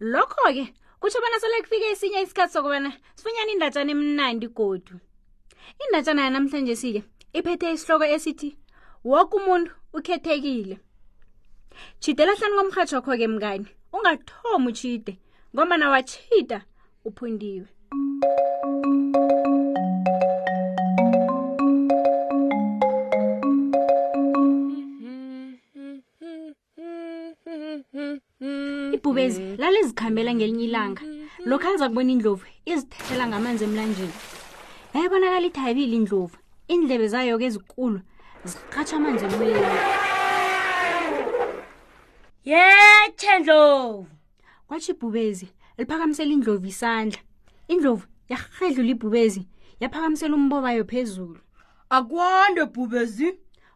lokho-ke kutsho bona sole kufike esinye isikhathi sokubana sifunyana indatshana emnandi godu indatshana yanamhlanje sike iphethe isihloko esithi woke umuntu ukhethekile tshidela hlani komrhatsho wakho-ke mngani ungathomi utshide ngombana watshida uphundiwe ibhubezi lalizikhambela ngelinye ilanga lokhu aliza kubona indlovu izithethela ngamanzi emlanjeni yayibonakala ithabile indlovu iindlebe zayo-ke ezikulu zirhatsha amanzi emoyeni yetshe ndlovu kwatsho ibhubezi liphakamisela indlovu isandla indlovu yarhedlula ibhubezi yaphakamisela umbobayo phezulu akwande bhubezi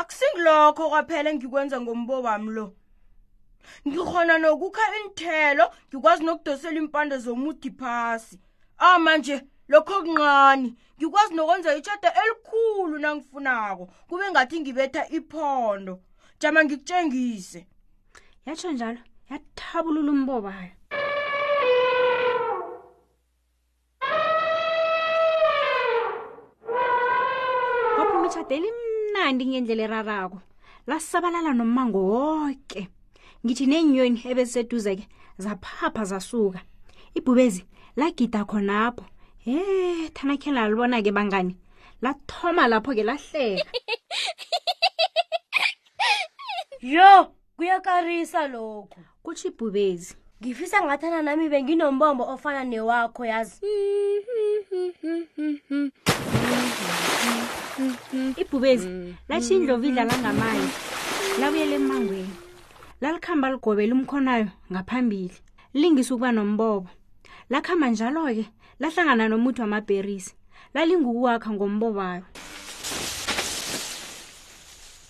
akusingilokho kwaphela engikwenza ngombo wami lo ngikhona nokukha iinthelo ngikwazi nokudosela iimpande zomuthi phasi a manje lokho kuncane ngikwazi nokwenza itshada elikhulu nangifunako kube ngathi ngibetha iphondo jama ngikutshengise yatsho njalo yathabulula umbobayo waphuma itshade elimnandi ngendlela erarako lasabalala nommango woke ngithi neenyoni ebeziseduze-ke zaphapha zasuka ibhubezi lagida khonapho he thanakhe lalibona-ke bangani lathoma lapho-ke lahleka yo kuyakarisa lokhu kutsho ibhubezi ngifisa ngathana nami benginombombo ofana newakho yazi ibhubezi latsho indlovu idlala ngamanzi labuyela emmangweni lalikhamba ligobela umkhonayo ngaphambili lingisa ukuba nombobo lakhamba njalo-ke lahlangana nomuthi wamabherisi lalingukuwakha ngombobayo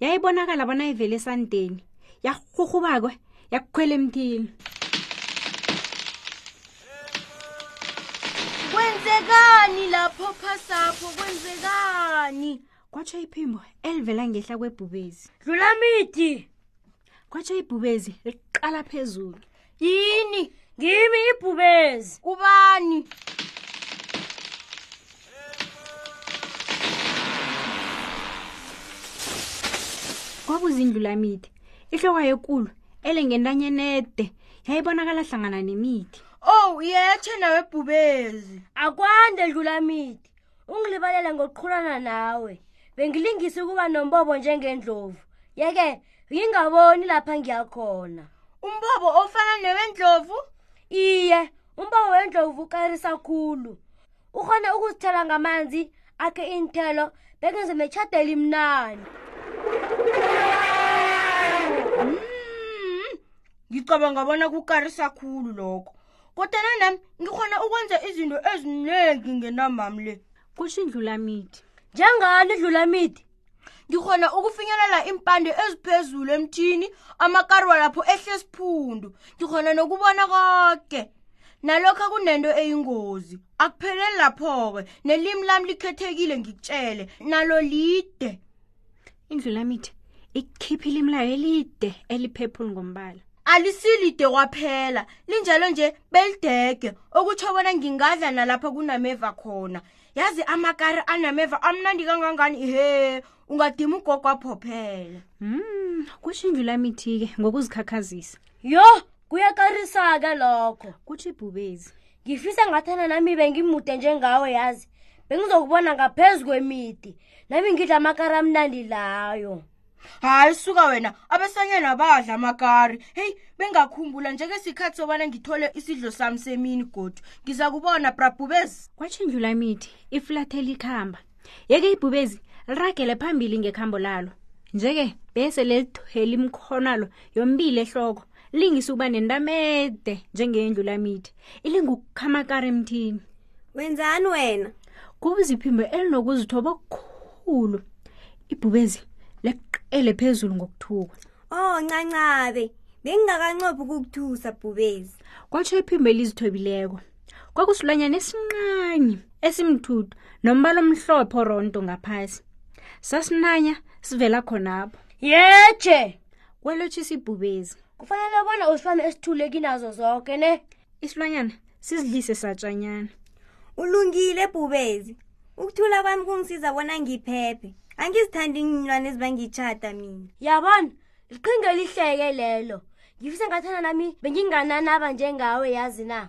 yayibonakala bona ivela esandeni yarhurhubakwe yakukhwela emthini kwenzekani lapho phasapho kwenzekani kwatsho iphimbo elivela ngehla kwebhubezi dlula midi kwatsho ibhubezi liqala phezulu yini ngimi ibhubezi ubani kwakuzindlulamithi ihlokwa yekulu elengentanyenede yayibonakala hlangana nemithi ow oh, yetshe nawe bhubezi akwande dlulamithi ungilibalele ngokuqhulana nawe bengilingisa ukuba nombobo njengendlovu yeke ngingaboni lapha ngiyakhona umbobo ofana newendlovu iye umbobo wendlovu ukarisa khulu ukhona ukuzithela ngamanzi akhe iinthelo bengenze netshade elimnani mm, ngicabanga bona kukarisa khulu lokho kodwana nami ngikhona ukwenza izinto eziningi ngenamami le kusho indlulamidi njengani idlulamidi ngikhona ukufinyelela iimpande eziphezulu emthini amakarwa lapho ehle siphundu ngikhona nokubona konke nalokho kunento eyingozi akupheleli lapho-ke nelimi lami likhethekile ngikutshele nalo lide indlulamithi ikukhiphile imilayo elide eliphephulu ngombala alisilide kwaphela linjalo nje belidege okutsho bona ngingadla nalapha kunameva khona yazi amakari anameva amnandi kangangani ihe ungadima ugogwaphophela mm kusho indlulamithi-ke ngokuzikhakhazisa yo kuyakarisa-ke lokho kuthi ibhubezi ngifisa ngathana nami bengimude njengawo yazi bengizokubona ngaphezu kwemidi nami ngidla amakari amnandi layo hayi suka wena abesanyana badla amakari heyi bengakhumbula njeke sikhathi sobana ngithole isidlo sami semini godu ngiza kubona brabhubezi kwatshindlula imidi ifulathela ikhamba yeke ibhubezi liragele phambili ngekhambo lalo nje-ke bese lelithweli imkhonalo yombili ehloko lingisa ukuba nentamede njengendlu lamide ilingukukhamakara emthini wenzani wena kubuza iphimbo elinokuzithoba okukhulu ibhubezi leqele phezulu ngokuthuka o oh, ncancabe bengingakancophi ukukuthusa bhubezi kwatsho iphimbo elizithobileko kwakusilwanyana esincane esimthuthu nombala omhlophe oronto ngaphasi sasinanya sivela khonapho yeje kwelotshisa ibhubezi kufanele bona usilwane esithule kinazo zonke ne isilwanyana sizidlise satshanyana ulungile bhubezi ukuthula kwami kungisiza bona ngiphephe angizithandi iinlwane ezibangitshada mina yabona liqhingo elihleke lelo ngifisa ngathana nami bengingananaba njengawe yazi na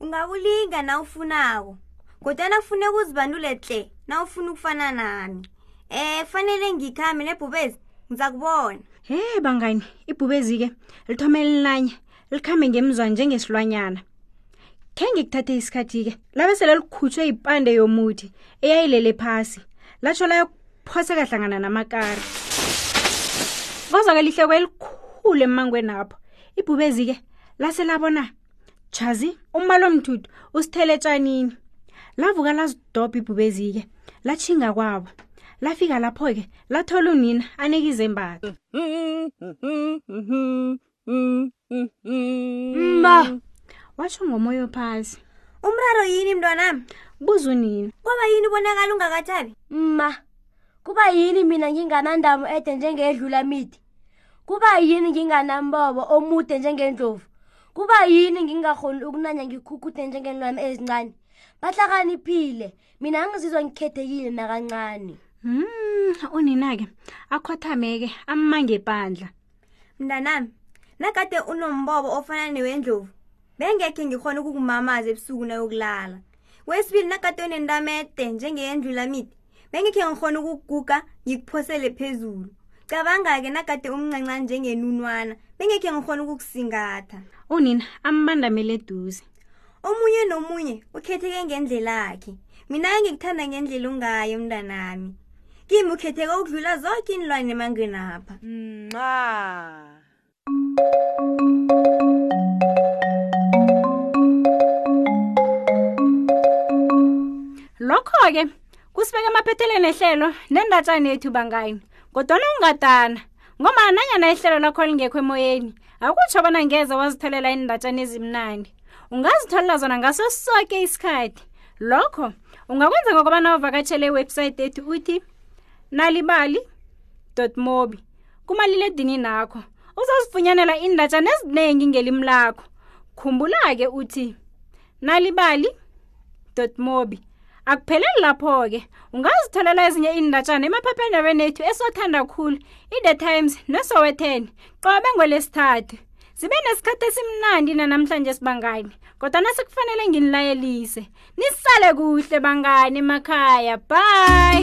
ungakulinga na ufunako kodwana kufuneka uzibandule tle na ufuna ukufana nami um fanele ngikhambe nebhubezi ngiza kubona he bangani ibhubezi-ke lithoma elinanye likhambe ngemzwa njengesilwanyana khenge kuthathe isikhathi-ke labe sele likhutshwe ipande yomuthi eyayilele phasi latsho layaphoseka hlangana namakari kwazwaka lihleko elikhulu emmangweni apho ibhubezi-ke lase labona chazi umbalo mthuthu usithele tshanini lavuka lazidobha ibhubezi-ke latshinga kwabo lafika lapho-ke lathola unina anekizembatho Mm, mm, mm. Ma. Washo ngomoya ophasi. Umraro yini mntwanami? Buza unina. Kuba yini ubonakala ungakathabi? Ma. Kuba yini mina nginganandamu ede njengedlula midi? Kuba yini nginganambobo omude njengendlovu? Kuba yini ngingahoni ukunanya ngikhukhuthe njengenwami ezincane? Bahlakaniphile. Mina angizizwa ngikhethekile nakancane. Mm, unina-ke akhothameke amange ebandla. mntanami nagade unombobo ofana newendlovu bengekhe ngikhona ukukumamaza ebusuku nayokulala kwesibili nagade unentamede njengeyendlulamide bengekhe ngikhona ukukuguga ngikuphosele phezulu cabanga-ke nagade umncancane njengenunwana bengekhe ngikhona ukukusingatha unina amandamele eduze omunye nomunye ukhetheke ngendlelakhe mina engikuthanda ngendlela ungayo mntanami kimi ukhetheka ukudlula zonke inilwane emangweni apha nxa lokho-ke kusibeka emaphetheleni ehlelo nendatshana yethu bangani kodwana ungadana ngombana nanyana ihlelo lakho lingekho emoyeni akutsho bona ngeze wazitholela iindatshana ezimnandi ungazitholela zona ngaso soke isikhathi lokho ungakwenza ngokubana uvakatshele iwebhsayithi ethi uthi nalibali mobi kumaliledini nakho uzozifunyanela iindatshana eziningi ngelimi lakho khumbula-ke uthi nalibali dotmobi akupheleli lapho-ke ungazitholela ezinye iindatshana emaphephandabeni ethu esothanda khulu i-the times nesowetheni qobe ngolesithathu sibe nesikhathi esimnandi nanamhlanje sibangani kodwa nasekufanele nginilayelise nisale kuhle bangani emakhaya bye